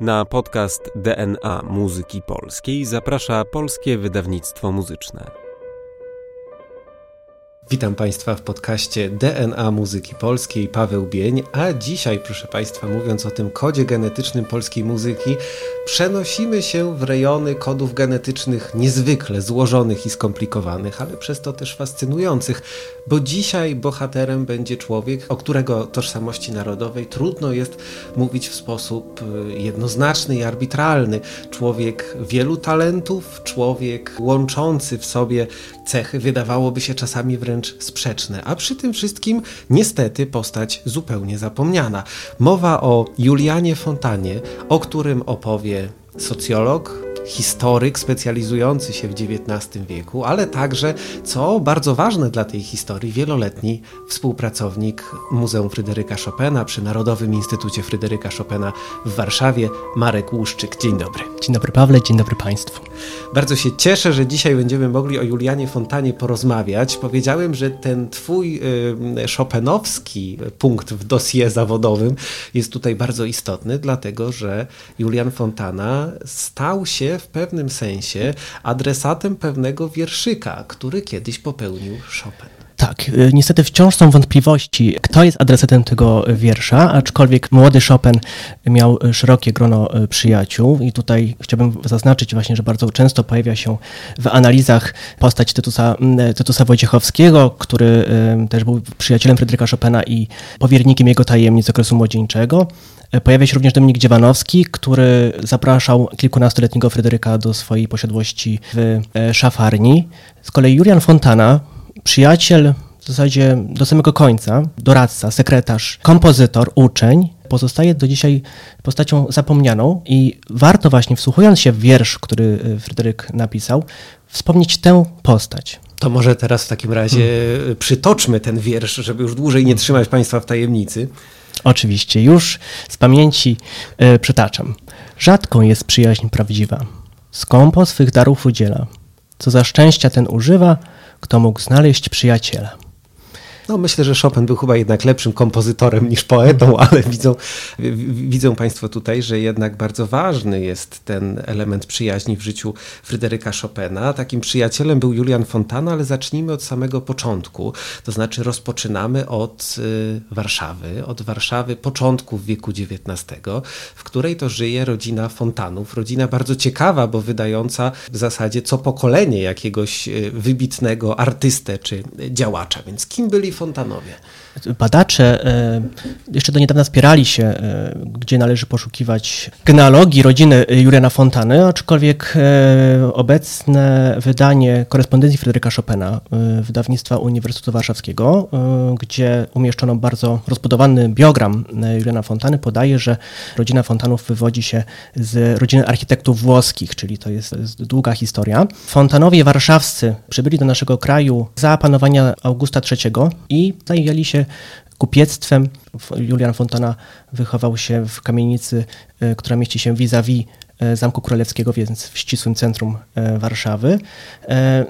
Na podcast DNA Muzyki Polskiej zaprasza Polskie Wydawnictwo Muzyczne. Witam Państwa w podcaście DNA Muzyki Polskiej, Paweł Bień, a dzisiaj, proszę Państwa, mówiąc o tym kodzie genetycznym polskiej muzyki, przenosimy się w rejony kodów genetycznych niezwykle złożonych i skomplikowanych, ale przez to też fascynujących, bo dzisiaj bohaterem będzie człowiek, o którego tożsamości narodowej trudno jest mówić w sposób y, jednoznaczny i arbitralny. Człowiek wielu talentów, człowiek łączący w sobie cechy, wydawałoby się czasami wręcz sprzeczne, a przy tym wszystkim niestety postać zupełnie zapomniana. Mowa o Julianie Fontanie, o którym opowie socjolog, historyk specjalizujący się w XIX wieku, ale także, co bardzo ważne dla tej historii, wieloletni współpracownik Muzeum Fryderyka Chopina przy Narodowym Instytucie Fryderyka Chopina w Warszawie, Marek Łuszczyk. Dzień dobry. Dzień dobry Pawle, dzień dobry Państwu. Bardzo się cieszę, że dzisiaj będziemy mogli o Julianie Fontanie porozmawiać. Powiedziałem, że ten twój y, Chopinowski punkt w dosie zawodowym jest tutaj bardzo istotny, dlatego że Julian Fontana stał się w pewnym sensie adresatem pewnego wierszyka, który kiedyś popełnił Chopin. Tak, y, niestety wciąż są wątpliwości, kto jest adresatem tego wiersza, aczkolwiek młody Chopin miał szerokie grono y, przyjaciół i tutaj chciałbym zaznaczyć właśnie, że bardzo często pojawia się w analizach postać Tytusa, Tytusa Wojciechowskiego, który y, też był przyjacielem Fryderyka Chopina i powiernikiem jego tajemnic okresu młodzieńczego. Pojawia się również Dominik Dziewanowski, który zapraszał kilkunastoletniego Fryderyka do swojej posiadłości w e, szafarni. Z kolei Julian Fontana, przyjaciel w zasadzie do samego końca, doradca, sekretarz, kompozytor, uczeń, pozostaje do dzisiaj postacią zapomnianą i warto właśnie wsłuchując się w wiersz, który e, Fryderyk napisał, wspomnieć tę postać. To może teraz w takim razie hmm. przytoczmy ten wiersz, żeby już dłużej nie trzymać Państwa w tajemnicy. Oczywiście, już z pamięci y, przytaczam. Rzadką jest przyjaźń prawdziwa. Skąpo swych darów udziela. Co za szczęścia ten używa, kto mógł znaleźć przyjaciela. No, myślę, że Chopin był chyba jednak lepszym kompozytorem niż poetą, ale widzą, widzą Państwo tutaj, że jednak bardzo ważny jest ten element przyjaźni w życiu Fryderyka Chopina. Takim przyjacielem był Julian Fontana, ale zacznijmy od samego początku. To znaczy rozpoczynamy od y, Warszawy, od Warszawy początków wieku XIX, w której to żyje rodzina Fontanów. Rodzina bardzo ciekawa, bo wydająca w zasadzie co pokolenie jakiegoś y, wybitnego artystę czy działacza. Więc kim byli Fontanowie. Badacze e, jeszcze do niedawna spierali się, e, gdzie należy poszukiwać genealogii rodziny Juliana Fontany, aczkolwiek e, obecne wydanie korespondencji Fryderyka Chopina, wydawnictwa Uniwersytetu Warszawskiego, gdzie umieszczono bardzo rozbudowany biogram Juliana Fontany, podaje, że rodzina Fontanów wywodzi się z rodziny architektów włoskich, czyli to jest, jest długa historia. Fontanowie warszawscy przybyli do naszego kraju za panowania Augusta III i zajęli się kupiectwem. Julian Fontana wychował się w kamienicy, e, która mieści się vis-a-vis e, Zamku Królewskiego, więc w ścisłym centrum e, Warszawy.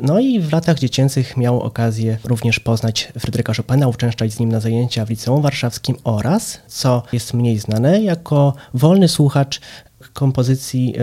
No i w latach dziecięcych miał okazję również poznać Fryderyka Chopina, uczęszczać z nim na zajęcia w Liceum Warszawskim oraz, co jest mniej znane, jako wolny słuchacz kompozycji,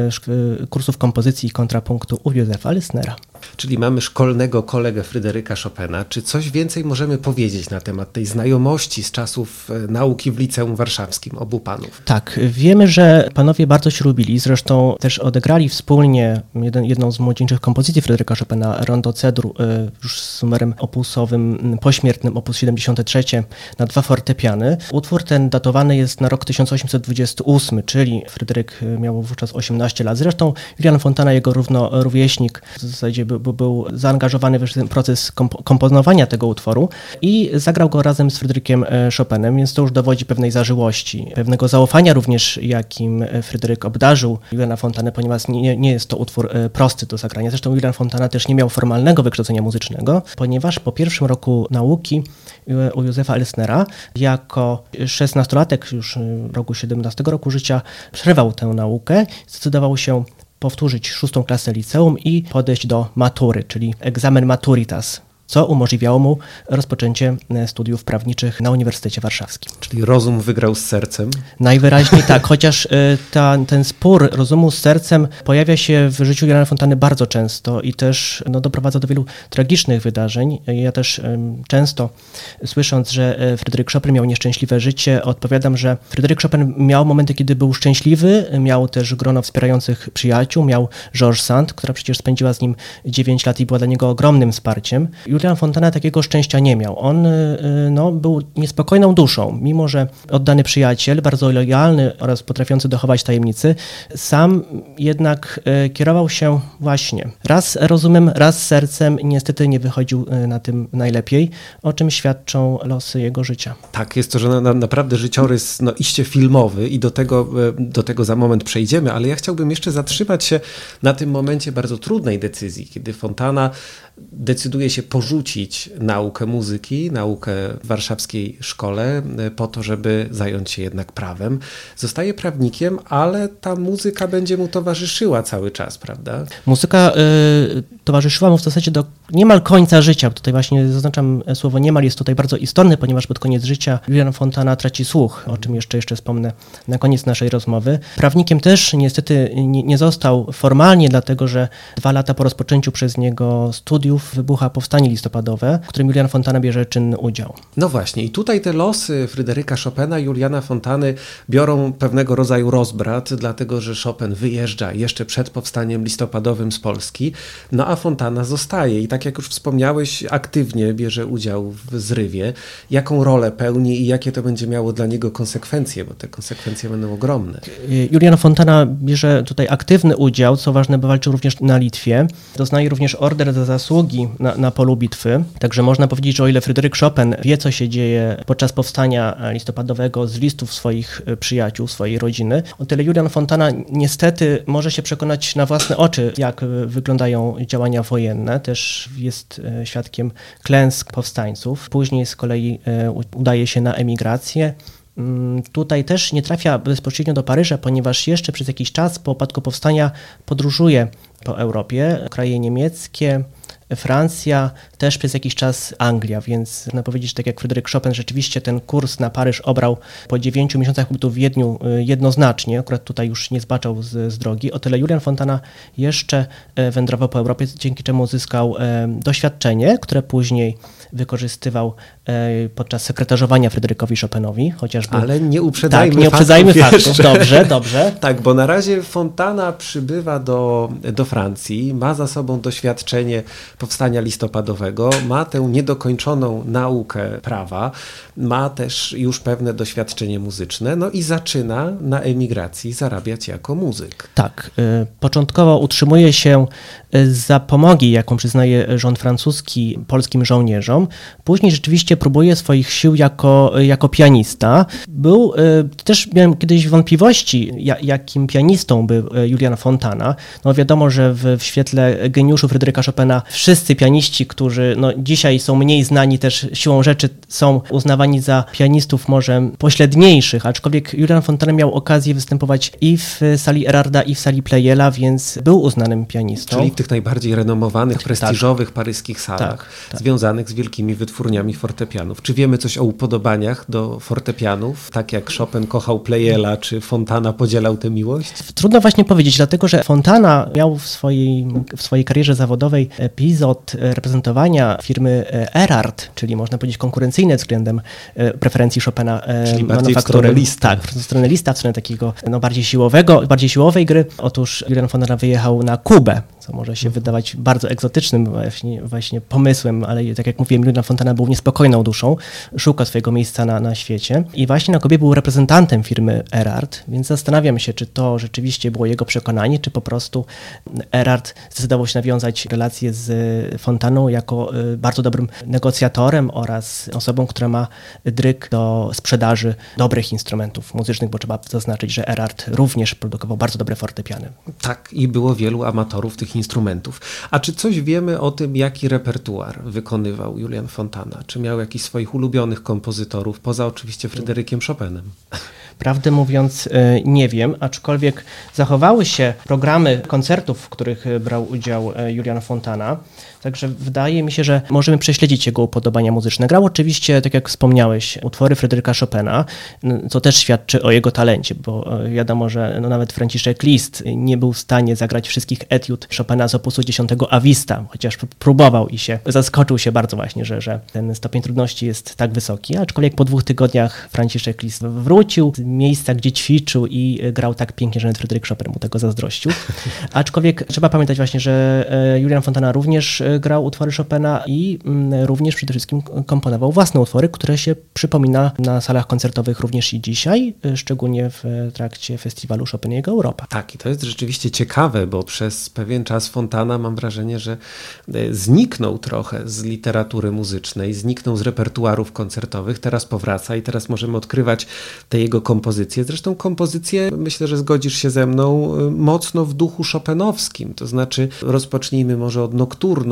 kursów kompozycji i kontrapunktu u Józefa Lysnera. Czyli mamy szkolnego kolegę Fryderyka Chopina. Czy coś więcej możemy powiedzieć na temat tej znajomości z czasów e, nauki w Liceum Warszawskim obu panów? Tak, wiemy, że panowie bardzo się lubili. Zresztą też odegrali wspólnie jeden, jedną z młodzieńczych kompozycji Fryderyka Chopina, Rondo Cedru, e, już z numerem opusowym pośmiertnym, opus 73, na dwa fortepiany. Utwór ten datowany jest na rok 1828, czyli Fryderyk miał wówczas 18 lat. Zresztą Julian Fontana, jego równo, rówieśnik, w zasadzie był był, zaangażowany w ten proces komponowania tego utworu i zagrał go razem z Fryderykiem e, Chopinem, więc to już dowodzi pewnej zażyłości, pewnego zaufania również, jakim e, Fryderyk obdarzył Juliana Fontana, ponieważ nie, nie jest to utwór e, prosty do zagrania. Zresztą Julian Fontana też nie miał formalnego wykształcenia muzycznego, ponieważ po pierwszym roku nauki u Józefa Elsnera jako 16-latek już w roku 17 roku życia przerwał tę naukę, zdecydował się powtórzyć szóstą klasę liceum i podejść do matury, czyli egzamen maturitas co umożliwiało mu rozpoczęcie e, studiów prawniczych na Uniwersytecie Warszawskim. Czyli rozum wygrał z sercem? Najwyraźniej tak, chociaż e, ta, ten spór rozumu z sercem pojawia się w życiu Jana Fontany bardzo często i też no, doprowadza do wielu tragicznych wydarzeń. Ja też często słysząc, że Fryderyk Chopin miał nieszczęśliwe życie, odpowiadam, że Fryderyk Chopin miał momenty, kiedy był szczęśliwy, miał też grono wspierających przyjaciół, miał Georges Sand, która przecież spędziła z nim 9 lat i była dla niego ogromnym wsparciem. Julian Fontana takiego szczęścia nie miał. On y, no, był niespokojną duszą, mimo że oddany przyjaciel, bardzo lojalny oraz potrafiący dochować tajemnicy, sam jednak y, kierował się właśnie raz rozumem, raz sercem i niestety nie wychodził y, na tym najlepiej, o czym świadczą losy jego życia. Tak, jest to, że na, na, naprawdę życiorys no, iście filmowy i do tego, do tego za moment przejdziemy, ale ja chciałbym jeszcze zatrzymać się na tym momencie bardzo trudnej decyzji, kiedy Fontana decyduje się porzucić naukę muzyki, naukę w warszawskiej szkole, e, po to, żeby zająć się jednak prawem. Zostaje prawnikiem, ale ta muzyka będzie mu towarzyszyła cały czas, prawda? Muzyka y, towarzyszyła mu w zasadzie do niemal końca życia. Tutaj właśnie zaznaczam słowo niemal, jest tutaj bardzo istotne, ponieważ pod koniec życia Julian Fontana traci słuch, o czym jeszcze, jeszcze wspomnę na koniec naszej rozmowy. Prawnikiem też niestety nie, nie został formalnie, dlatego że dwa lata po rozpoczęciu przez niego studiów studiów wybucha powstanie listopadowe, w którym Julian Fontana bierze czynny udział. No właśnie, i tutaj te losy Fryderyka Chopina i Juliana Fontany biorą pewnego rodzaju rozbrat, dlatego że Chopin wyjeżdża jeszcze przed powstaniem listopadowym z Polski, no a Fontana zostaje i tak jak już wspomniałeś, aktywnie bierze udział w zrywie. Jaką rolę pełni i jakie to będzie miało dla niego konsekwencje, bo te konsekwencje będą ogromne. Julian Fontana bierze tutaj aktywny udział, co ważne, bo walczył również na Litwie. Doznaje również order za zasługi zasługi na, na polu bitwy. Także można powiedzieć, że o ile Fryderyk Chopin wie, co się dzieje podczas powstania listopadowego z listów swoich e, przyjaciół, swojej rodziny, o tyle Julian Fontana niestety może się przekonać na własne oczy, jak e, wyglądają działania wojenne. Też jest e, świadkiem klęsk powstańców. Później z kolei udaje się na emigrację. Mm, tutaj też nie trafia bezpośrednio do Paryża, ponieważ jeszcze przez jakiś czas po upadku powstania podróżuje po Europie, kraje niemieckie, Francja, też przez jakiś czas Anglia, więc można powiedzieć, tak jak Fryderyk Chopin rzeczywiście ten kurs na Paryż obrał po dziewięciu miesiącach pobytu w Wiedniu y, jednoznacznie, akurat tutaj już nie zbaczał z, z drogi, o tyle Julian Fontana jeszcze e, wędrował po Europie, dzięki czemu uzyskał e, doświadczenie, które później wykorzystywał e, podczas sekretarzowania Fryderykowi Chopinowi, chociażby. Ale nie uprzedzajmy tak, nie uprzedzajmy faktów. faktów. Dobrze, dobrze. tak, bo na razie Fontana przybywa do, do Francji, ma za sobą doświadczenie powstania listopadowego, ma tę niedokończoną naukę prawa, ma też już pewne doświadczenie muzyczne, no i zaczyna na emigracji zarabiać jako muzyk. Tak. Y, początkowo utrzymuje się zapomogi, jaką przyznaje rząd francuski polskim żołnierzom. Później rzeczywiście próbuje swoich sił jako, jako pianista. Był, y, też miałem kiedyś wątpliwości, jakim pianistą był Julian Fontana. No wiadomo, że w, w świetle geniuszu Fryderyka Chopina wszyscy pianiści, którzy no, dzisiaj są mniej znani też siłą rzeczy, są uznawani za pianistów może pośredniejszych, aczkolwiek Julian Fontana miał okazję występować i w sali Erarda, i w sali Pleyela, więc był uznanym pianistą. Czyli tych najbardziej renomowanych, tak. prestiżowych tak. paryskich salach, tak, tak. związanych z wielkimi wytwórniami fortepianów. Czy wiemy coś o upodobaniach do fortepianów, tak jak Chopin kochał Pleyela, czy Fontana podzielał tę miłość? Trudno właśnie powiedzieć, dlatego że Fontana miał w swojej, w swojej karierze zawodowej epizod reprezentowania firmy Erard, czyli można powiedzieć konkurencyjne względem e, preferencji Chopina e, Czyli lista. Tak, w stronę lista, w stronę takiego no, bardziej siłowego, bardziej siłowej gry. Otóż Julian Fontana wyjechał na Kubę, co może się wydawać bardzo egzotycznym właśnie, właśnie pomysłem, ale tak jak mówiłem, Julian Fontana był niespokojną duszą, szukał swojego miejsca na, na świecie i właśnie na Kubie był reprezentantem firmy Erard, więc zastanawiam się, czy to rzeczywiście było jego przekonanie, czy po prostu Erard zdecydował się nawiązać relacje z Fontaną jako y, bardzo dobrym negocjatorem oraz osobą, która ma dryk do sprzedaży dobrych instrumentów muzycznych, bo trzeba zaznaczyć, że Erard również produkował bardzo dobre fortepiany. Tak, i było wielu amatorów tych instrumentów. A czy coś wiemy o tym, jaki repertuar wykonywał Julian Fontana? Czy miał jakichś swoich ulubionych kompozytorów, poza oczywiście Fryderykiem Chopinem? Prawdę mówiąc, nie wiem, aczkolwiek zachowały się programy koncertów, w których brał udział Julian Fontana. Także wydaje mi się, że możemy prześledzić jego upodobania muzyczne. Grał oczywiście, tak jak wspomniałeś, utwory Fryderyka Chopina, co też świadczy o jego talencie, bo e, wiadomo, że no nawet Franciszek Liszt nie był w stanie zagrać wszystkich etiud Chopina z opusu 10 Avista, chociaż próbował i się zaskoczył się bardzo właśnie, że, że ten stopień trudności jest tak wysoki. Aczkolwiek po dwóch tygodniach Franciszek Liszt wrócił z miejsca, gdzie ćwiczył i grał tak pięknie, że nawet Fryderyk Chopin mu tego zazdrościł. Aczkolwiek trzeba pamiętać właśnie, że e, Julian Fontana również e, grał utwory Chopina i mm, również przede wszystkim komponował własne utwory, które się przypomina na salach koncertowych również i dzisiaj, y, szczególnie w trakcie festiwalu Chopin jego Europa. Tak, i to jest rzeczywiście ciekawe, bo przez pewien czas Fontana mam wrażenie, że y, zniknął trochę z literatury muzycznej, zniknął z repertuarów koncertowych, teraz powraca i teraz możemy odkrywać te jego kompozycje. Zresztą kompozycje, myślę, że zgodzisz się ze mną, y, mocno w duchu chopinowskim, to znaczy rozpocznijmy może od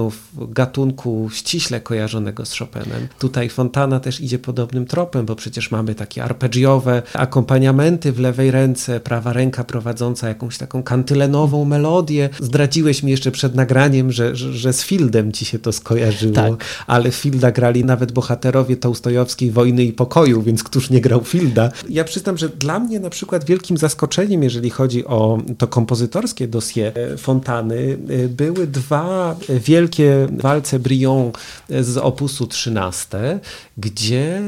nokturnów, gatunku ściśle kojarzonego z Chopinem. Tutaj Fontana też idzie podobnym tropem, bo przecież mamy takie arpeggiowe akompaniamenty w lewej ręce, prawa ręka prowadząca jakąś taką kantylenową melodię. Zdradziłeś mi jeszcze przed nagraniem, że, że, że z Fieldem ci się to skojarzyło, tak. ale Fielda grali nawet bohaterowie Tołstojowskiej Wojny i Pokoju, więc któż nie grał Fielda? Ja przyznam, że dla mnie na przykład wielkim zaskoczeniem, jeżeli chodzi o to kompozytorskie dosie Fontany, były dwa wielkie walce Brion z opusu 13, gdzie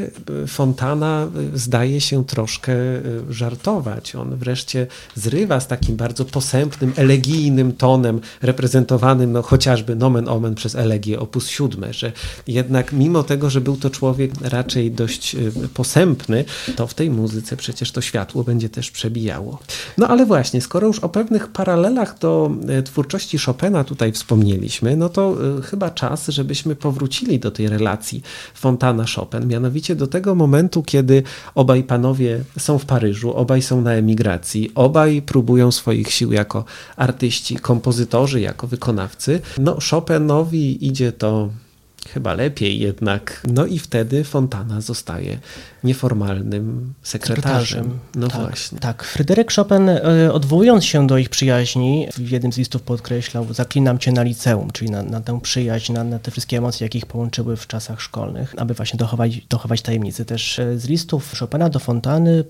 Fontana zdaje się troszkę e, żartować. On wreszcie zrywa z takim bardzo posępnym, elegijnym tonem, reprezentowanym no, chociażby nomen omen przez elegię opus 7, że jednak mimo tego, że był to człowiek raczej dość e, posępny, to w tej muzyce przecież to światło będzie też przebijało. No ale właśnie, skoro już o pewnych paralelach do e, twórczości Chopina tutaj wspomnieliśmy, no to chyba czas, żebyśmy powrócili do tej relacji Fontana-Chopin, mianowicie do tego momentu, kiedy obaj panowie są w Paryżu, obaj są na emigracji, obaj próbują swoich sił jako artyści, kompozytorzy, jako wykonawcy. No, Chopinowi idzie to chyba lepiej jednak. No i wtedy Fontana zostaje nieformalnym sekretarzem. No tak, właśnie. Tak, Fryderyk Chopin e, odwołując się do ich przyjaźni, w jednym z listów podkreślał, zaklinam cię na liceum, czyli na, na tę przyjaźń, na, na, te wszystkie emocje, jakie ich połączyły w czasach szkolnych, aby właśnie dochować, dochować tajemnicy. Też e, z listów Chopina do Fontany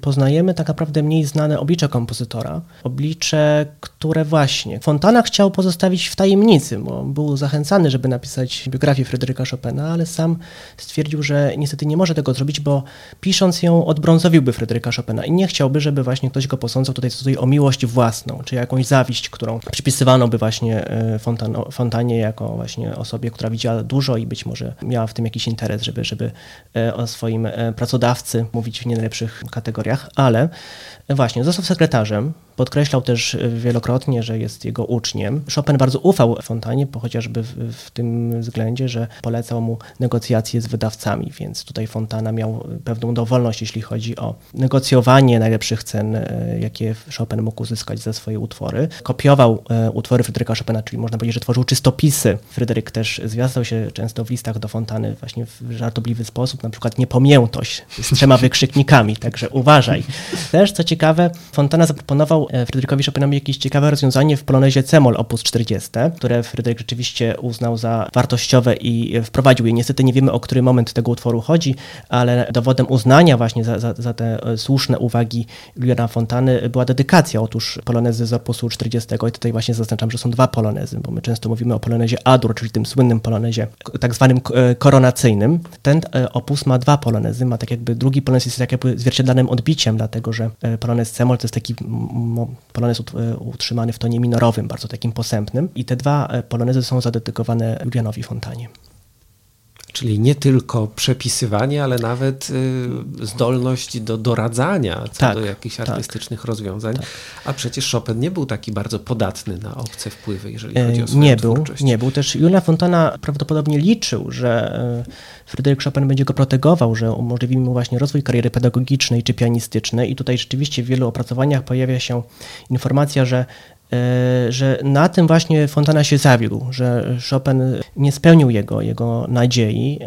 poznajemy tak naprawdę mniej znane oblicze kompozytora, oblicze, które właśnie Fontana chciał pozostawić w tajemnicy, bo był zachęcany, żeby napisać biografię Fryderyka Chopina, ale sam stwierdził, że niestety nie może tego zrobić, bo pisząc ją odbrązowiłby Fryderyka Chopina i nie chciałby, żeby właśnie ktoś go posądzał tutaj, tutaj o miłość własną, czy jakąś zawiść, którą przypisywano by właśnie e, Fontanie jako właśnie osobie, która widziała dużo i być może miała w tym jakiś interes, żeby, żeby e, o swoim e, pracodawcy mówić w nie najlepszych kategoriach, ale właśnie został sekretarzem Podkreślał też e, wielokrotnie, że jest jego uczniem. Chopin bardzo ufał Fontanie, chociażby w, w, tym względzie, że polecał mu negocjacje z wydawcami, więc tutaj Fontana miał pewną dowolność, jeśli chodzi o negocjowanie najlepszych cen, e, jakie Chopin mógł uzyskać za swoje utwory. Kopiował e, utwory Fryderyka Chopina, czyli można powiedzieć, że tworzył czystopisy. Fryderyk też zwiastał się często w listach do Fontany właśnie w żartobliwy sposób, na przykład niepamiętość z trzema wykrzyknikami, także uważaj. Też, co ciekawe, Fontana zaproponował E, Fryderykowi Chopinowi jakieś ciekawe rozwiązanie w polonezie Cemol op. 40, które Fryderyk rzeczywiście uznał za wartościowe i wprowadził je. Niestety nie wiemy, o który moment tego utworu chodzi, ale dowodem uznania właśnie za, za, za te e, słuszne uwagi Juliana Fontany była dedykacja. Otóż polonezy z opusu 40 i tutaj właśnie zaznaczam, że są dwa polonezy, bo my często mówimy o polonezie Adur, czyli tym słynnym polonezie tak zwanym e, koronacyjnym. Ten opus ma dwa polonezy, ma tak jakby drugi polonez jest tak jakby zwierciadlanym odbiciem, dlatego że polonez Cemol to jest taki polonez e, utrzymany w tonie minorowym, bardzo takim posępnym. I te dwa e, polonezy są zadedykowane Julianowi Fontanie. Czyli nie tylko przepisywanie, ale nawet y, zdolność do doradzania co tak, do jakichś tak, artystycznych rozwiązań. Tak. A przecież Chopin nie był taki bardzo podatny na obce wpływy, jeżeli chodzi o swoją nie był, nie był. Też Julia Fontana prawdopodobnie liczył, że Fryderyk Chopin będzie go protegował, że umożliwi mu właśnie rozwój kariery pedagogicznej czy pianistycznej. I tutaj rzeczywiście w wielu opracowaniach pojawia się informacja, że że na tym właśnie Fontana się zawiódł, że Chopin nie spełnił jego, jego nadziei,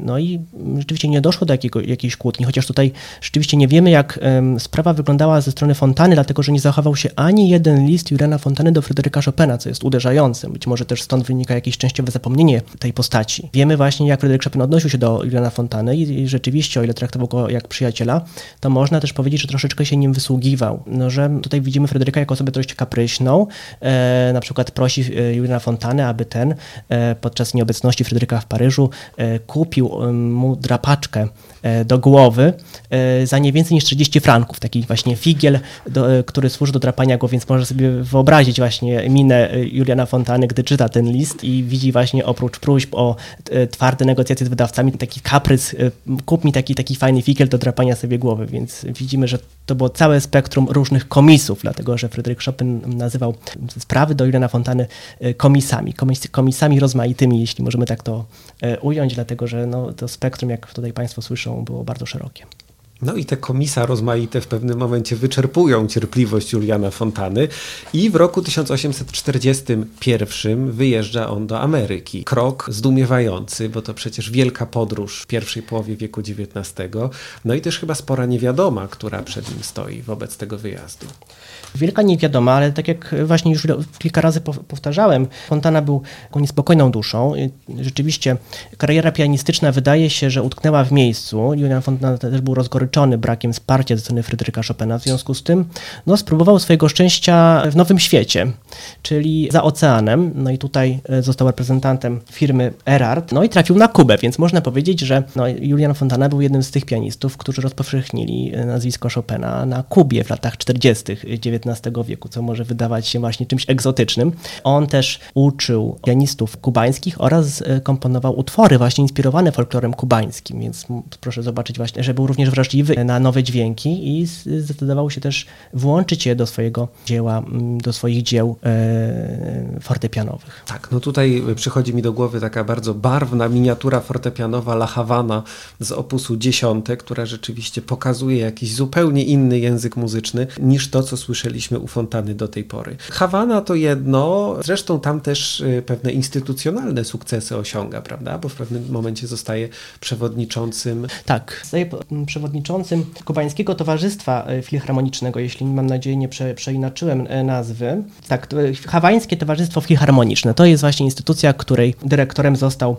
no i rzeczywiście nie doszło do jakiego, jakiejś kłótni, chociaż tutaj rzeczywiście nie wiemy, jak sprawa wyglądała ze strony Fontany, dlatego że nie zachował się ani jeden list Jurena Fontany do Fryderyka Chopina, co jest uderzające. Być może też stąd wynika jakieś częściowe zapomnienie tej postaci. Wiemy właśnie, jak Fryderyk Chopin odnosił się do Jurena Fontany i, rzeczywiście, o ile traktował go jak przyjaciela, to można też powiedzieć, że troszeczkę się nim wysługiwał. No, że tutaj widzimy Fryderyka jako osobę dość kapryśną, e, na przykład prosi e, Juliana Fontany, aby ten e, podczas nieobecności Fryderyka w Paryżu kupił mu drapaczkę do głowy za nie więcej niż 30 franków. Taki właśnie figiel, do, który służy do drapania go, więc może sobie wyobrazić właśnie minę Juliana Fontany, gdy czyta ten list i widzi właśnie oprócz próśb o twarde negocjacje z wydawcami, taki kaprys, kup mi taki, taki fajny figiel do drapania sobie głowy, więc widzimy, że to było całe spektrum różnych komisów, dlatego że Fryderyk Chopin nazywał sprawy do Juliana Fontany komisami, komisami rozmaitymi, jeśli możemy tak to ująć, dlatego że no, to spektrum, jak tutaj Państwo słyszą, było bardzo szerokie. No i te komisa rozmaite w pewnym momencie wyczerpują cierpliwość Juliana Fontany i w roku 1841 wyjeżdża on do Ameryki. Krok zdumiewający, bo to przecież wielka podróż w pierwszej połowie wieku XIX. No i też chyba spora niewiadoma, która przed nim stoi wobec tego wyjazdu. Wielka niewiadoma, ale tak jak właśnie już kilka razy powtarzałem, Fontana był niespokojną duszą. Rzeczywiście kariera pianistyczna wydaje się, że utknęła w miejscu. Julian Fontana też był rozgoryczony brakiem wsparcia ze strony Fryderyka Chopina. W związku z tym no, spróbował swojego szczęścia w nowym świecie, czyli za oceanem. No i tutaj e, został reprezentantem firmy Erard. No i trafił na Kubę, więc można powiedzieć, że no, Julian Fontana był jednym z tych pianistów, którzy rozpowszechnili e, nazwisko Chopina na Kubie w latach 40. XIX XIX wieku, co może wydawać się właśnie czymś egzotycznym. On też uczył pianistów kubańskich oraz e, komponował utwory właśnie inspirowane folklorem kubańskim, więc proszę zobaczyć właśnie, że był również wrażliwy na nowe dźwięki i zdecydował się też włączyć je do swojego dzieła, do swoich dzieł e, fortepianowych. Tak, no tutaj przychodzi mi do głowy taka bardzo barwna miniatura fortepianowa La Havana z opusu 10, która rzeczywiście pokazuje jakiś zupełnie inny język muzyczny niż to, co słyszeliśmy słyszeliśmy u Fontany do tej pory. Hawana to jedno, zresztą tam też y, pewne instytucjonalne sukcesy osiąga, prawda? Bo w pewnym momencie zostaje przewodniczącym. Tak, zostaje przewodniczącym Kubańskiego Towarzystwa y, Filharmonicznego, jeśli mam nadzieję nie prze, przeinaczyłem y, nazwy. Tak, Hawańskie Towarzystwo Filharmoniczne to jest właśnie instytucja, której dyrektorem został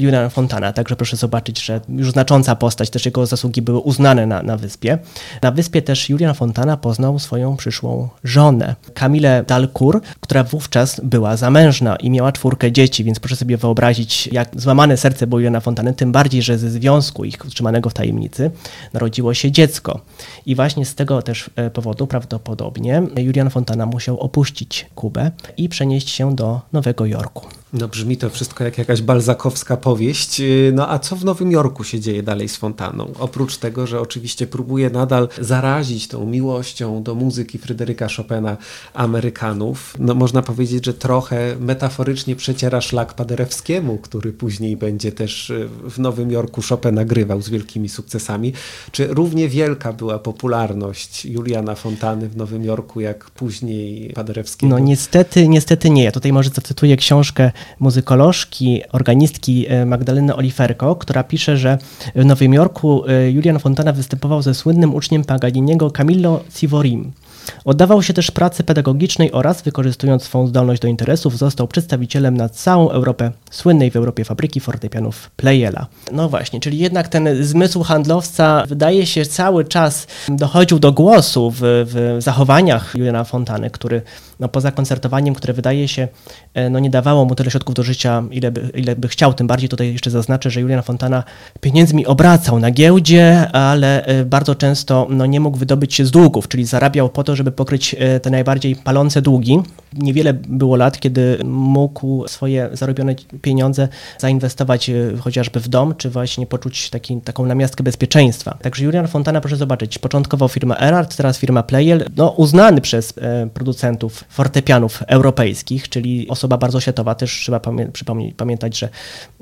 Julian Fontana, także proszę zobaczyć, że już znacząca postać, też jego zasługi były uznane na, na wyspie. Na wyspie też Julian Fontana poznał swoją przyszłą żonę, Kamilę Dalcour, która wówczas była zamężna i miała czwórkę dzieci, więc proszę sobie wyobrazić, jak złamane serce było Juliana Fontany, tym bardziej, że ze związku ich utrzymanego w tajemnicy narodziło się dziecko. I właśnie z tego też e, powodu prawdopodobnie Julian Fontana musiał opuścić Kubę i przenieść się do Nowego Jorku. No brzmi to wszystko jak jakaś balzakowska powieść. Y, no a co w Nowym Jorku się dzieje dalej z Fontaną? Oprócz tego, że oczywiście próbuje nadal zarazić tą miłością do muzyki Fryderyka Chopina Amerykanów. No można powiedzieć, że trochę metaforycznie przeciera szlak Paderewskiemu, który później będzie też y, w Nowym Jorku Chopina grywał z wielkimi sukcesami. Czy równie wielka była popularność Juliana Fontany w Nowym Jorku, jak później Paderewskiego? No niestety, niestety nie. Ja tutaj może zacytuję książkę muzykolożki, organistki e, Magdaleny Oliferko, która pisze, że w Nowym Jorku e, Julian Fontana występował ze słynnym uczniem Paganiniego Camillo Civorim. Oddawał się też pracy pedagogicznej oraz, wykorzystując swą zdolność do interesów, został przedstawicielem na całą Europę słynnej w Europie fabryki fortepianów Pleyela. No właśnie, czyli jednak ten zmysł handlowca wydaje się cały czas dochodził do głosu w, w zachowaniach Juliana Fontany, który no, poza koncertowaniem, które wydaje się e, no, nie dawało mu tyle środków do życia, ile by, ile by chciał. Tym bardziej tutaj jeszcze zaznaczę, że Julian Fontana pieniędzmi obracał na giełdzie, ale e, bardzo często no, nie mógł wydobyć się z długów, czyli zarabiał po to, żeby pokryć e, te najbardziej palące długi. Niewiele było lat, kiedy mógł swoje zarobione pieniądze zainwestować chociażby w dom, czy właśnie poczuć taki, taką namiastkę bezpieczeństwa. Także Julian Fontana, proszę zobaczyć, początkowo firma Erard, teraz firma Playel, no, uznany przez producentów fortepianów europejskich, czyli osoba bardzo światowa. Też trzeba pamię pamiętać, że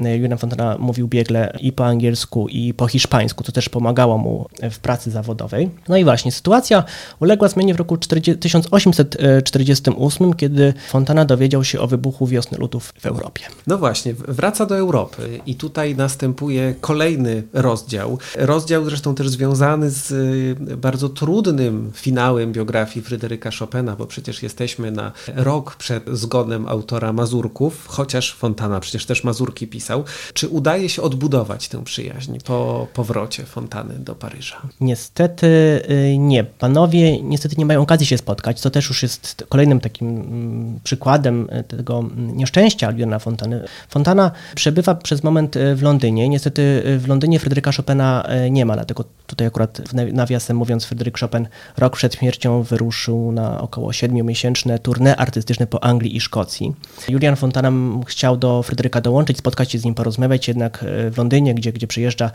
e, Julian Fontana mówił biegle i po angielsku, i po hiszpańsku, co też pomagało mu w pracy zawodowej. No i właśnie, sytuacja uległa zmianie w roku 40, 1848, kiedy Fontana dowiedział się o wybuchu wiosny ludów w Europie. No właśnie, wraca do Europy i tutaj następuje kolejny rozdział. Rozdział zresztą też związany z y, bardzo trudnym finałem biografii Fryderyka Chopina, bo przecież jesteśmy na rok przed zgonem autora Mazurków, chociaż Fontana przecież też Mazurki pisał. Czy udaje się odbudować tę przyjaźń po powrocie Fontany do Paryża? Niestety y, nie. Panowie niestety nie mają okazji się spotkać, co też już jest kolejnym takim mm, przykładem y, tego mm, nieszczęścia Juliana Fontany. Fontana przebywa przez moment y, w Londynie. Niestety w Londynie Fryderyka Chopina nie ma, dlatego tutaj akurat nawiasem mówiąc Fryderyk Chopin rok przed śmiercią wyruszył na około siedmiomiesięczne tournée artystyczne po Anglii i Szkocji. Julian Fontana chciał do Fryderyka dołączyć, spotkać się z nim, porozmawiać, jednak w Londynie, gdzie, gdzie przyjeżdża,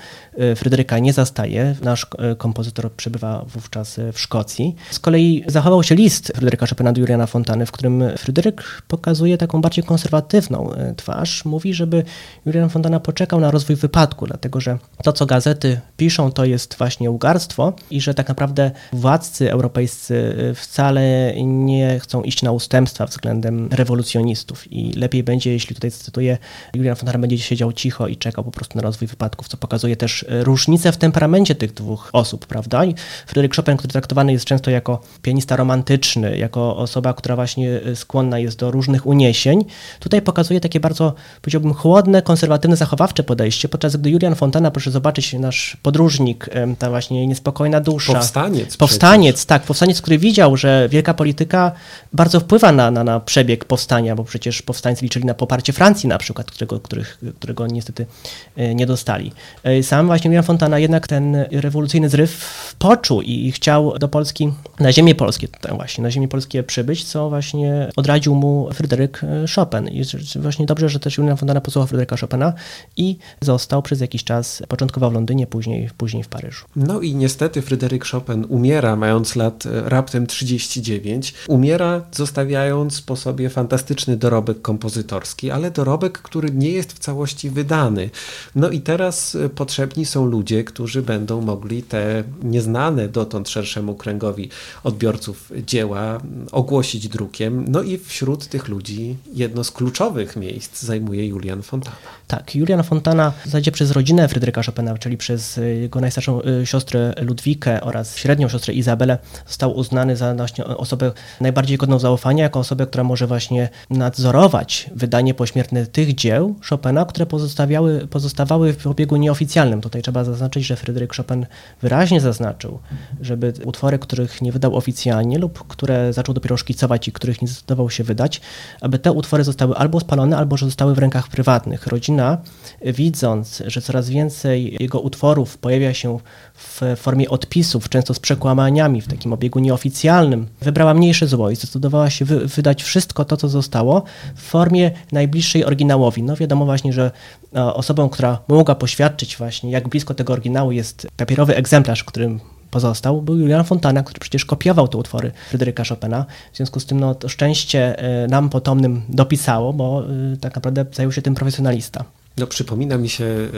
Fryderyka nie zastaje. Nasz kompozytor przebywa wówczas w Szkocji. Z kolei zachował się list Fryderyka Chopina do Juliana Fontany, w którym Fryderyk pokazuje taką bardziej konserwatywną e, twarz. Mówi, żeby Julian Fontana poczekał na rozwój wypadku, dlatego że to, co gazety piszą, to jest właśnie ugarstwo i że tak naprawdę władcy europejscy e, wcale nie chcą iść na ustępstwa względem rewolucjonistów i lepiej będzie, jeśli tutaj cytuję, Julian Fontana będzie siedział cicho i czekał po prostu na rozwój wypadków, co pokazuje też e, różnicę w temperamencie tych dwóch osób, prawda? I Fryderyk Chopin, który traktowany jest często jako pianista romantyczny, jako osoba, która właśnie e, skłonna jest do różnych uniesień, tutaj pokazuje takie bardzo, powiedziałbym, chłodne, konserwatywne, zachowawcze podejście, podczas gdy Julian Fontana, proszę zobaczyć, nasz podróżnik, ta właśnie niespokojna dusza. Powstaniec. Powstaniec, przecież. tak. Powstaniec, który widział, że wielka polityka bardzo wpływa na, na, na przebieg powstania, bo przecież powstańcy liczyli na poparcie Francji na przykład, którego, których, którego niestety e, nie dostali. E, sam właśnie Julian Fontana jednak ten rewolucyjny zryw poczuł i chciał do Polski, na ziemię polskie właśnie, na ziemię polskie przybyć, co właśnie odradził mu Fryderyk e, Chopin. I właśnie dobrze, że też Julian Fontana posłuchał Fryderyka Chopina i został przez jakiś czas, początkowo w Londynie, później, później w Paryżu. No i niestety Fryderyk Chopin umiera, mając lat e, raptem 39. Umiera, zostawiając po sobie fantastyczny dorobek kompozytorski, ale dorobek, który nie jest w całości wydany. No i teraz e, potrzebni są ludzie, którzy będą mogli te nieznane dotąd szerszemu kręgowi odbiorców dzieła ogłosić drukiem. No i wśród tych ludzi jedno z kluczowych miejsc zajmuje Julian Fontana. Tak, Julian Fontana w zasadzie przez rodzinę Fryderyka Chopina, czyli przez jego najstarszą y, siostrę Ludwikę oraz średnią siostrę Izabelę, został uznany za właśnie osobę najbardziej godną zaufania, jako osobę, która może właśnie nadzorować wydanie pośmiertne tych dzieł Chopina, które pozostawiały, pozostawały w obiegu nieoficjalnym. Tutaj trzeba zaznaczyć, że Fryderyk Chopin wyraźnie zaznaczył, żeby utwory, których nie wydał oficjalnie lub które zaczął dopiero szkicować i których nie zdecydował się wydać, aby te utwory zostały albo spalone, albo że zostały w rękach prywatnych. Rodzina, widząc, że coraz więcej jego utworów pojawia się w formie odpisów, często z przekłamaniami, w takim obiegu nieoficjalnym, wybrała mniejsze zło i zdecydowała się wy wydać wszystko to, co zostało w formie najbliższej oryginałowi. No wiadomo właśnie, że e, osobą, która mogła poświadczyć właśnie, jak blisko tego oryginału jest papierowy egzemplarz, którym pozostał, był Julian Fontana, który przecież kopiował te utwory Fryderyka Chopina. W związku z tym no, to szczęście e, nam potomnym dopisało, bo e, tak naprawdę zajął się tym profesjonalista. No, przypomina mi się e,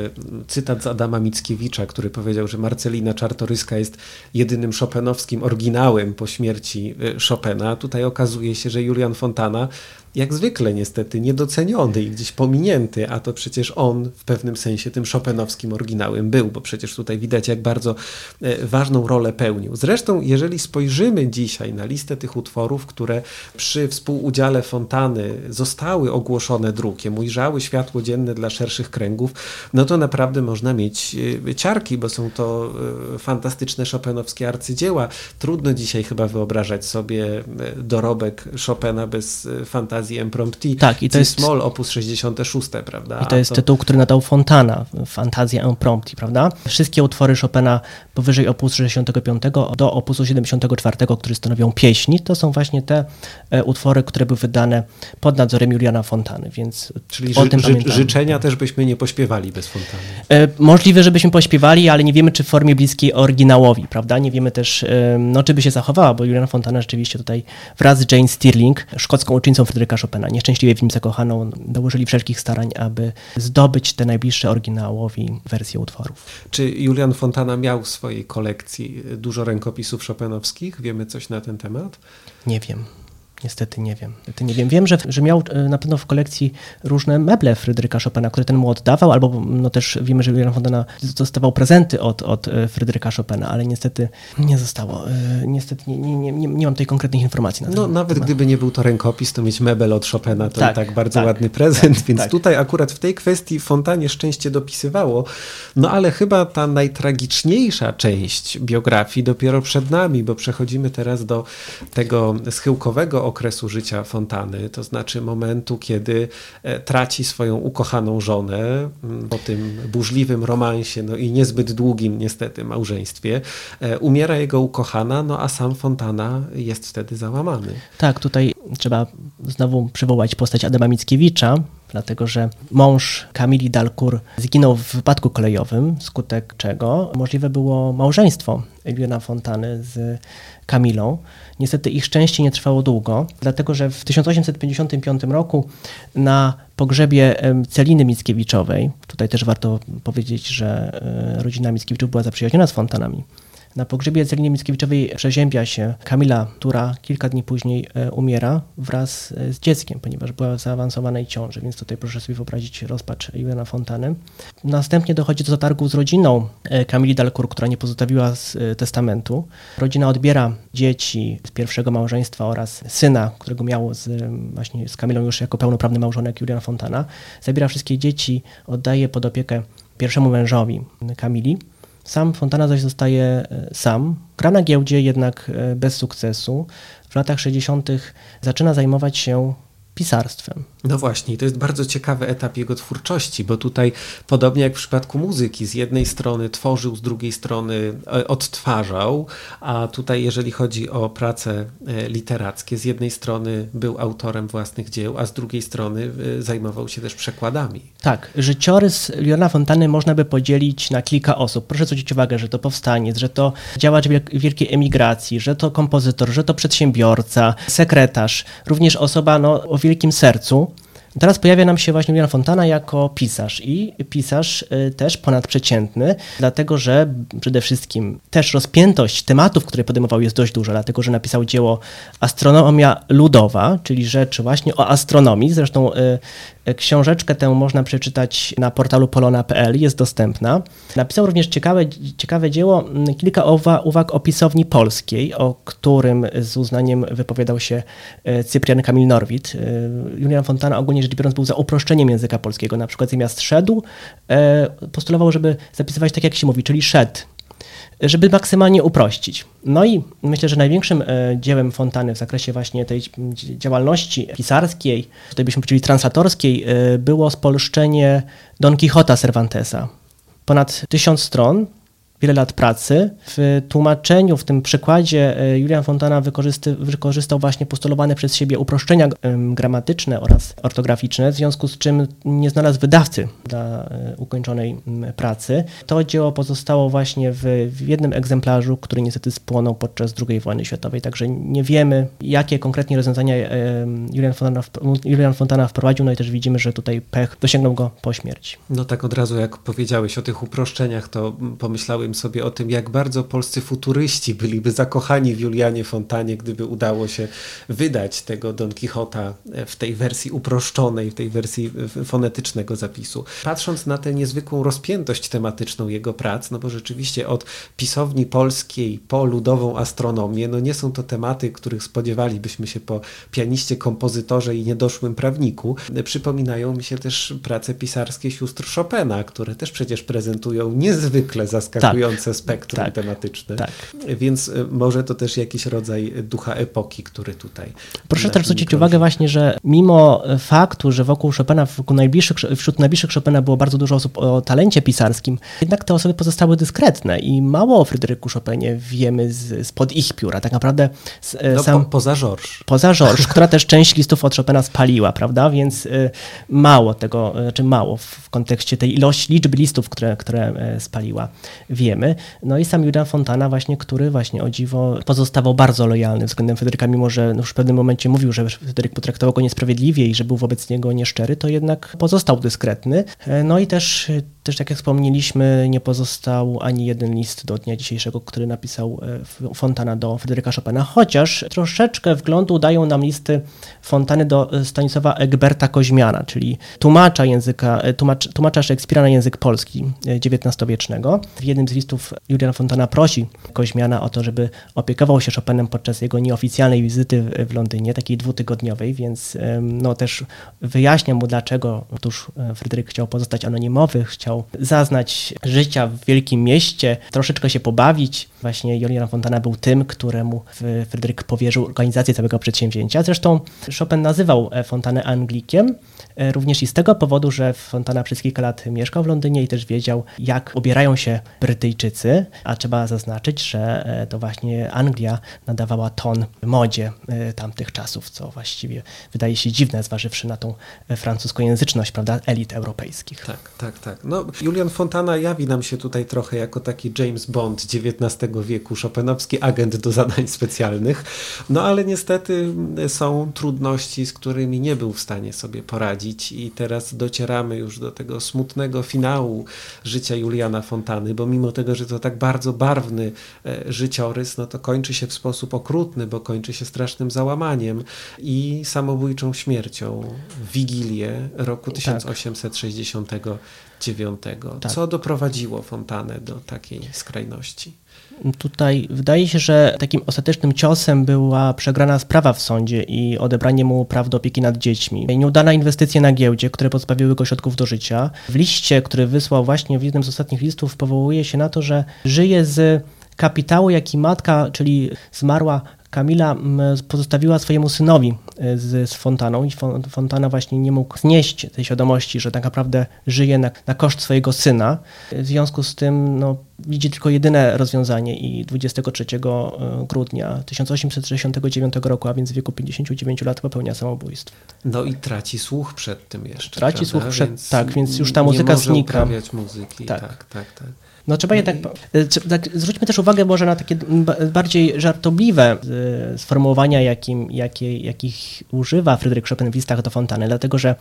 cytat z Adama Mickiewicza, który powiedział, że Marcelina Czartoryska jest jedynym szopenowskim oryginałem po śmierci Chopina. Tutaj okazuje się, że Julian Fontana jak zwykle niestety niedoceniony i gdzieś pominięty, a to przecież on w pewnym sensie tym Chopinowskim oryginałem był, bo przecież tutaj widać jak bardzo e, ważną rolę pełnił. Zresztą jeżeli spojrzymy dzisiaj na listę tych utworów, które przy współudziale Fontany zostały ogłoszone drukiem, ujrzały światło dzienne dla szerszych kręgów, no to naprawdę można mieć e, ciarki, bo są to e, fantastyczne Chopinowskie arcydzieła. Trudno dzisiaj chyba wyobrażać sobie dorobek Chopina bez fantazji fantazji impromptu. Tak, i to jest small opus 66, prawda? I to jest to... tytuł, który nadał Fontana, Fantazja impromptu, prawda? Wszystkie utwory Chopina powyżej opusu 65 do opusu 74, który stanowią pieśni, to są właśnie te e, utwory, które były wydane pod nadzorem Juliana Fontany, więc Czyli o tym ży życzenia też byśmy nie pośpiewali bez Fontany. E, możliwe, żebyśmy pośpiewali, ale nie wiemy, czy w formie bliskiej oryginałowi, prawda? Nie wiemy też, e, no, czy by się zachowała, bo Juliana Fontana rzeczywiście tutaj wraz z Jane Stirling, szkocką uczennicą Fryderyka Fryderyka Chopina, nieszczęśliwie w nim zakochaną, dołożyli wszelkich starań, aby zdobyć te najbliższe oryginałowi wersje utworów. Czy Julian Fontana miał w swojej kolekcji dużo rękopisów chopinowskich? Wiemy coś na ten temat? Nie wiem. Niestety nie wiem. Niestety nie wiem. Wiem, że, że miał e, na pewno w kolekcji różne meble Fryderyka Chopina, które ten mu oddawał, albo no też wiemy, że Julian Fontana dostawał prezenty od, od e, Fryderyka Chopina, ale niestety nie zostało. E, niestety nie, nie, nie, nie mam tej konkretnych informacji. Na no nawet temat. gdyby nie był to rękopis, to mieć mebel od Chopina to tak, i tak bardzo tak, ładny prezent, tak, więc tak. tutaj akurat w tej kwestii Fontanie szczęście dopisywało. No ale chyba ta najtragiczniejsza część biografii dopiero przed nami, bo przechodzimy teraz do tego schyłkowego okresu życia Fontany, to znaczy momentu, kiedy e, traci swoją ukochaną żonę mm, po tym burzliwym romansie, no i niezbyt długim niestety małżeństwie. E, umiera jego ukochana, no a sam Fontana jest wtedy załamany. Tak, tutaj trzeba znowu przywołać postać Adama Mickiewicza, dlatego że mąż Kamili Dalkur zginął w wypadku kolejowym, skutek czego możliwe było małżeństwo Juliana Fontany z Kamilą. Niestety ich szczęście nie trwało długo, dlatego że w 1855 roku na pogrzebie Celiny Mickiewiczowej, tutaj też warto powiedzieć, że e, rodzina Mickiewiczów była zaprzyjaźniona z Fontanami, na pogrzebie Celiny Mickiewiczowej przeziębia się Kamila, która kilka dni później e, umiera wraz e, z dzieckiem, ponieważ była w zaawansowanej ciąży, więc tutaj proszę sobie wyobrazić rozpacz Juliana Fontany. Następnie dochodzi do zatargu z rodziną e, Kamili Dalcour, która nie pozostawiła testamentu. Rodzina odbiera dzieci z pierwszego małżeństwa oraz syna, którego miało z, właśnie z Kamilą już jako pełnoprawny małżonek Julian Fontana. Zabiera wszystkie dzieci, oddaje pod opiekę pierwszemu mężowi Kamili. Sam Fontana zaś zostaje e, sam. Gra na giełdzie jednak e, bez sukcesu. W latach 60. zaczyna zajmować się pisarstwem. No właśnie, to jest bardzo ciekawy etap jego twórczości, bo tutaj, podobnie jak w przypadku muzyki, z jednej strony tworzył, z drugiej strony e, odtwarzał, a tutaj, jeżeli chodzi o prace e, literackie, z jednej strony był autorem własnych dzieł, a z drugiej strony e, zajmował się też przekładami. Tak, życiorys Leona Fontany można by podzielić na kilka osób. Proszę zwrócić uwagę, że to powstaniec, że to działacz wielkiej emigracji, że to kompozytor, że to przedsiębiorca, sekretarz, również osoba no, o wielkim sercu. Teraz pojawia nam się właśnie Julian Fontana jako pisarz i pisarz y, też ponadprzeciętny, dlatego że przede wszystkim też rozpiętość tematów, które podejmował jest dość duża, dlatego że napisał dzieło Astronomia Ludowa, czyli rzecz właśnie o astronomii. Zresztą y, Książeczkę tę można przeczytać na portalu polona.pl, jest dostępna. Napisał również ciekawe, ciekawe dzieło, mm, kilka uwag o pisowni polskiej, o którym z uznaniem wypowiadał się e, Cyprian Kamil Norwid. E, Julian Fontana ogólnie rzecz biorąc był za uproszczeniem języka polskiego. Na przykład zamiast szedł e, postulował, żeby zapisywać tak jak się mówi, czyli szedł żeby maksymalnie uprościć. No i myślę, że największym e, dziełem Fontany w zakresie właśnie tej działalności pisarskiej, tutaj byśmy powiedzieli translatorskiej, e, było spolszczenie Don Quixota Cervantesa. Ponad tysiąc stron, wiele lat pracy. W tłumaczeniu, w tym przykładzie e, Julian Fontana wykorzystał właśnie postulowane przez siebie uproszczenia gramatyczne oraz ortograficzne, w związku z czym nie znalazł wydawcy dla e, ukończonej pracy. To dzieło pozostało właśnie w, w jednym egzemplarzu, który niestety spłonął podczas II wojny światowej, także nie wiemy, jakie konkretnie rozwiązania Julian Fontana, Julian Fontana wprowadził, no i też widzimy, że tutaj pech dosięgnął go po śmierci. No tak od razu, jak powiedziałeś o tych uproszczeniach, to pomyślałem sobie o tym, jak bardzo polscy futuryści byliby zakochani w Julianie Fontanie, gdyby udało się wydać tego Don Quixota w tej wersji uproszczonej, w tej wersji fonetycznego zapisu. Patrząc na tę niezwykłą rozpiętość tematyczną jego prac, no bo rzeczywiście od pisowni polskiej po ludową astronomię, no nie są to tematy, których spodziewalibyśmy się po pianiście, kompozytorze i niedoszłym prawniku. Przypominają mi się też prace pisarskie sióstr Chopina, które też przecież prezentują niezwykle zaskakujące wędrujące spektrum tak, tematyczne. Tak. Więc y, może to też jakiś rodzaj ducha epoki, który tutaj. Proszę też zwrócić uwagę właśnie, że mimo faktu, że wokół Chopina, wokół najbliższych, wśród najbliższych Chopina było bardzo dużo osób o talencie pisarskim, jednak te osoby pozostały dyskretne i mało o Fryderyku Chopinie wiemy z, spod ich pióra. Tak naprawdę no, sam, po, poza Georges. Poza Georges, która też część listów od Chopina spaliła, prawda? Więc y, mało tego, czy znaczy mało w kontekście tej ilości, liczby listów, które, które y, spaliła. Wie wiemy. No i sam Julian Fontana właśnie, który właśnie o dziwo pozostawał bardzo lojalny względem Fryderyka, mimo że no już w pewnym momencie mówił, że Fryderyk potraktował go niesprawiedliwie i że był wobec niego nieszczery, to jednak pozostał dyskretny. No i też też tak jak wspomnieliśmy, nie pozostał ani jeden list do dnia dzisiejszego, który napisał e, Fontana do Fryderyka Chopina, chociaż troszeczkę wglądu dają nam listy Fontany do e, Stanisława Egberta Koźmiana, czyli tłumacza języka, e, tłumacz, tłumacza Szekspira na język polski XIX-wiecznego. W jednym z listów Julian Fontana prosi Koźmiana o to, żeby opiekował się Chopinem podczas jego nieoficjalnej wizyty w Londynie, takiej dwutygodniowej, więc no, też wyjaśnia mu, dlaczego otóż Fryderyk chciał pozostać anonimowy, chciał zaznać życia w wielkim mieście, troszeczkę się pobawić. Właśnie Julian Fontana był tym, któremu Fryderyk powierzył organizację całego przedsięwzięcia. Zresztą Chopin nazywał e, Fontanę Anglikiem, e, również i z tego powodu, że Fontana przez kilka lat mieszkał w Londynie i też wiedział, jak ubierają się Brytyjczycy, a trzeba zaznaczyć, że e, to właśnie Anglia nadawała ton modzie tamtych czasów, co właściwie wydaje się dziwne, zważywszy na tą francuskojęzyczność, prawda, elit europejskich. Tak, tak, tak. No, Julian Fontana jawi nam się tutaj trochę jako taki James Bond XIX wieku, szopenowski agent do zadań specjalnych, no ale niestety są trudności, z którymi nie był w stanie sobie poradzić i teraz docieramy już do tego smutnego finału życia Juliana Fontany, bo mimo tego, że to tak bardzo barwny e, życiorys, no to kończy się w sposób okrutny, bo kończy się strasznym załamaniem i samobójczą śmiercią w Wigilię roku 1860 tak. Tak. Co doprowadziło Fontanę do takiej skrajności? Tutaj wydaje się, że takim ostatecznym ciosem była przegrana sprawa w sądzie i odebranie mu praw do opieki nad dziećmi. Nieudana inwestycje na giełdzie, które pozbawiły go środków do życia. W liście, który wysłał właśnie w jednym z ostatnich listów, powołuje się na to, że żyje z kapitału, jaki matka, czyli zmarła Kamila pozostawiła swojemu synowi e, z, z Fontaną i Fontana właśnie nie mógł znieść tej świadomości, że tak naprawdę żyje na, na koszt swojego syna. W związku z tym no, widzi tylko jedyne rozwiązanie i 23 e, grudnia 1869 roku, a więc w wieku 59 lat popełnia samobójstwo. No i traci słuch przed tym jeszcze. Traci prawda? słuch przed, więc tak, więc już ta muzyka znika. muzyki. Tak, tak, tak. tak. No trzeba jednak, e, tak, zwróćmy też uwagę może na takie bardziej żartobliwe e, sformułowania, jakim, jakie, jakich używa Fryderyk Chopin w listach do Fontany, dlatego że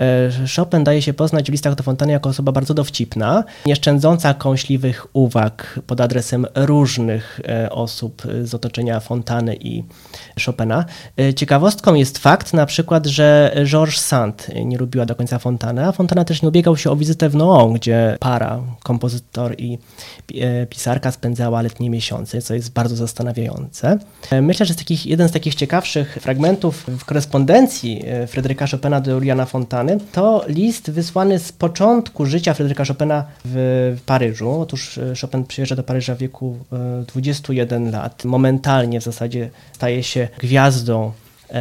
e, Chopin daje się poznać w listach do Fontany jako osoba bardzo dowcipna, nieszczędząca kąśliwych uwag pod adresem różnych osób z otoczenia Fontany i Chopina. Ciekawostką jest fakt na przykład, że Georges Sand nie lubiła do końca Fontana, a Fontana też nie ubiegał się o wizytę w Noon, gdzie para, kompozytor i e, pisarka spędzała letnie miesiące, co jest bardzo zastanawiające. E, myślę, że z takich, jeden z takich ciekawszych fragmentów w korespondencji e, Fryderyka Chopina do Juliana Fontany to list wysłany z początku życia Fryderyka Chopina w Paryżu. Otóż Chopin przyjeżdża do Paryża w wieku 21 lat. Momentalnie w zasadzie staje się gwiazdą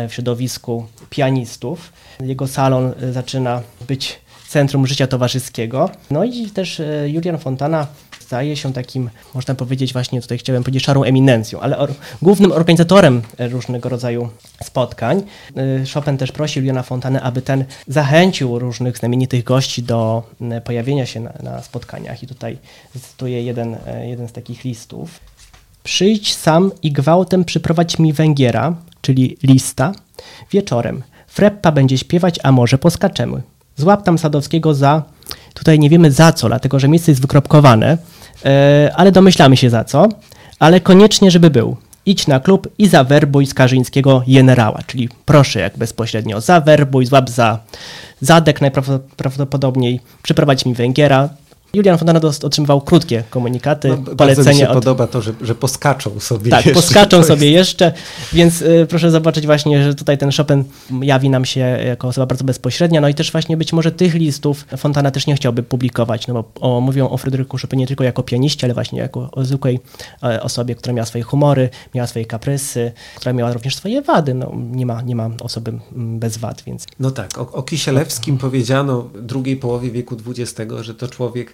w środowisku pianistów. Jego salon zaczyna być centrum życia towarzyskiego. No i też e, Julian Fontana staje się takim, można powiedzieć właśnie tutaj chciałem powiedzieć szarą eminencją, ale or, głównym organizatorem różnego rodzaju spotkań. E, Chopin też prosił Juliana Fontanę, aby ten zachęcił różnych znamienitych gości do pojawienia się na, na spotkaniach i tutaj cytuję jeden, e, jeden z takich listów. Przyjdź sam i gwałtem przyprowadź mi Węgiera, czyli lista, wieczorem. Freppa będzie śpiewać, a może poskaczemy. Złap tam Sadowskiego za, tutaj nie wiemy za co, dlatego że miejsce jest wykropkowane, e, ale domyślamy się za co, ale koniecznie, żeby był. Idź na klub i zawerbuj Skarżyńskiego generała, czyli proszę jak bezpośrednio zawerbuj, złap za zadek najprawdopodobniej, przyprowadź mi Węgiera, Julian Fontana otrzymywał krótkie komunikaty, no, polecenia. Mi się od... podoba to, że, że poskaczą sobie Tak, jeszcze. poskaczą jest... sobie jeszcze, więc y, proszę zobaczyć właśnie, że tutaj ten Chopin jawi nam się jako osoba bardzo bezpośrednia, no i też właśnie być może tych listów Fontana też nie chciałby publikować, no bo o, mówią o Fryderyku Chopinie nie tylko jako pianiście, ale właśnie jako o zwykłej e, osobie, która miała swoje humory, miała swoje kaprysy, która miała również swoje wady, no nie ma, nie ma osoby bez wad, więc... No tak, o, o Kisielewskim powiedziano w drugiej połowie wieku XX, że to człowiek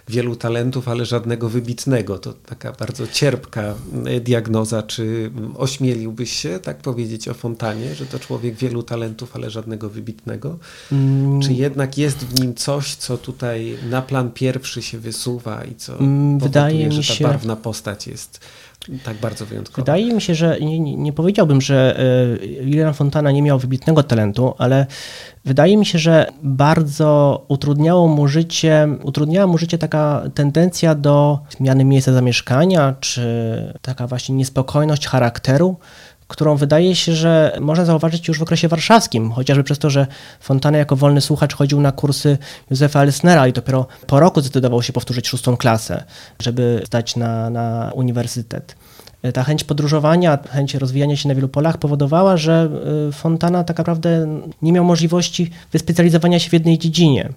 wielu talentów, ale żadnego wybitnego. To taka bardzo cierpka diagnoza. Czy ośmieliłbyś się tak powiedzieć o Fontanie, że to człowiek wielu talentów, ale żadnego wybitnego? Mm. Czy jednak jest w nim coś, co tutaj na plan pierwszy się wysuwa i co mm, wydaje powoduje, mi się, że ta barwna postać jest tak bardzo wyjątkowa? Wydaje mi się, że nie, nie powiedziałbym, że e, Julian Fontana nie miał wybitnego talentu, ale wydaje mi się, że bardzo utrudniało mu życie, utrudniała mu życie taka tendencja do zmiany miejsca zamieszkania, czy taka właśnie niespokojność charakteru, którą wydaje się, że można zauważyć już w okresie warszawskim, chociażby przez to, że Fontana jako wolny słuchacz chodził na kursy Józefa Elsnera i dopiero po roku zdecydował się powtórzyć szóstą klasę, żeby zdać na, na uniwersytet. Ta chęć podróżowania, chęć rozwijania się na wielu polach powodowała, że y, Fontana tak naprawdę nie miał możliwości wyspecjalizowania się w jednej dziedzinie.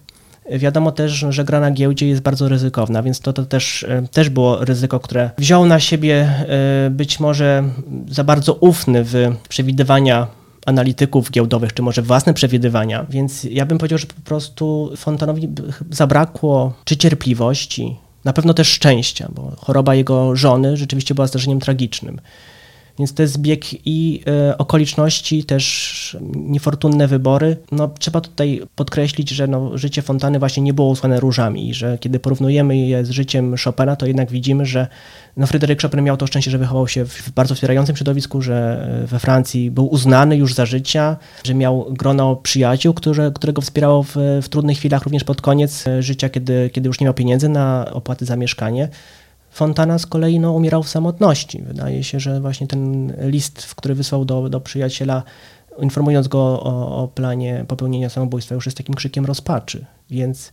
Wiadomo też, że gra na giełdzie jest bardzo ryzykowna, więc to, to też, e, też było ryzyko, które wziął na siebie e, być może za bardzo ufny w przewidywania analityków giełdowych, czy może własne przewidywania. Więc ja bym powiedział, że po prostu Fontanowi zabrakło czy cierpliwości, na pewno też szczęścia, bo choroba jego żony rzeczywiście była zdarzeniem tragicznym. Więc to jest zbieg i e, okoliczności, też niefortunne wybory. No, trzeba tutaj podkreślić, że no, życie Fontany właśnie nie było usłane różami i że kiedy porównujemy je z życiem Chopina, to jednak widzimy, że no, Fryderyk Chopin miał to szczęście, że wychował się w bardzo wspierającym środowisku, że e, we Francji był uznany już za życia, że miał grono przyjaciół, które, które go wspierało w, w trudnych chwilach, również pod koniec e, życia, kiedy, kiedy już nie miał pieniędzy na opłaty za mieszkanie. Fontana z kolei no, umierał w samotności. Wydaje się, że właśnie ten list, który wysłał do, do przyjaciela, informując go o, o planie popełnienia samobójstwa, już jest takim krzykiem rozpaczy. Więc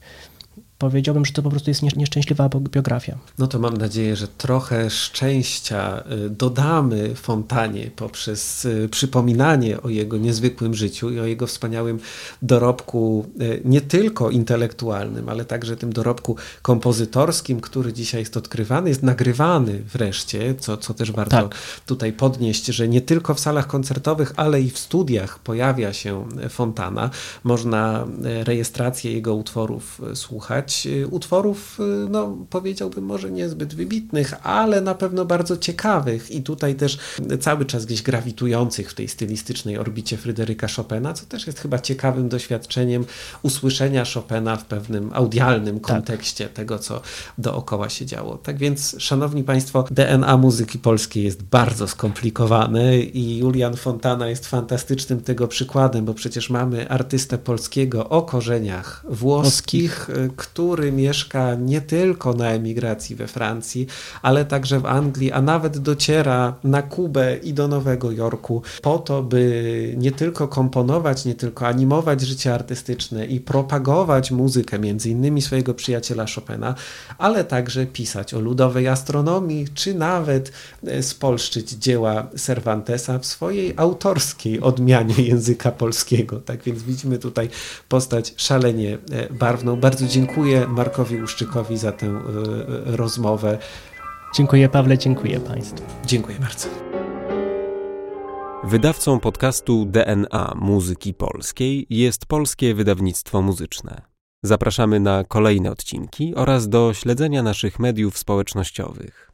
powiedziałbym, że to po prostu jest nieszczęśliwa biografia. No to mam nadzieję, że trochę szczęścia y, dodamy Fontanie poprzez y, przypominanie o jego niezwykłym życiu i o jego wspaniałym dorobku, y, nie tylko intelektualnym, ale także tym dorobku kompozytorskim, który dzisiaj jest odkrywany, jest nagrywany wreszcie, co, co też warto tak. tutaj podnieść, że nie tylko w salach koncertowych, ale i w studiach pojawia się Fontana. Można rejestrację jego utworów słuchać Y, utworów, y, no powiedziałbym może niezbyt wybitnych, ale na pewno bardzo ciekawych i tutaj też cały czas gdzieś grawitujących w tej stylistycznej orbicie Fryderyka Chopina, co też jest chyba ciekawym doświadczeniem usłyszenia Chopina w pewnym audialnym tak. kontekście tak. tego, co dookoła się działo. Tak więc, szanowni państwo, DNA muzyki polskiej jest bardzo skomplikowane i Julian Fontana jest fantastycznym tego przykładem, bo przecież mamy artystę polskiego o korzeniach włoskich, który który mieszka nie tylko na emigracji we Francji, ale także w Anglii, a nawet dociera na Kubę i do Nowego Jorku po to, by nie tylko komponować, nie tylko animować życie artystyczne i propagować muzykę, między innymi swojego przyjaciela Chopina, ale także pisać o ludowej astronomii, czy nawet e, spolszczyć dzieła Cervantesa w swojej autorskiej odmianie języka polskiego. Tak więc widzimy tutaj postać szalenie e, barwną. Bardzo dziękuję dziękuję Markowi Łuszczykowi za tę y, rozmowę. Dziękuję Pawle, dziękuję Państwu. Dziękuję bardzo. Wydawcą podcastu DNA Muzyki Polskiej jest Polskie Wydawnictwo Muzyczne. Zapraszamy na kolejne odcinki oraz do śledzenia naszych mediów społecznościowych.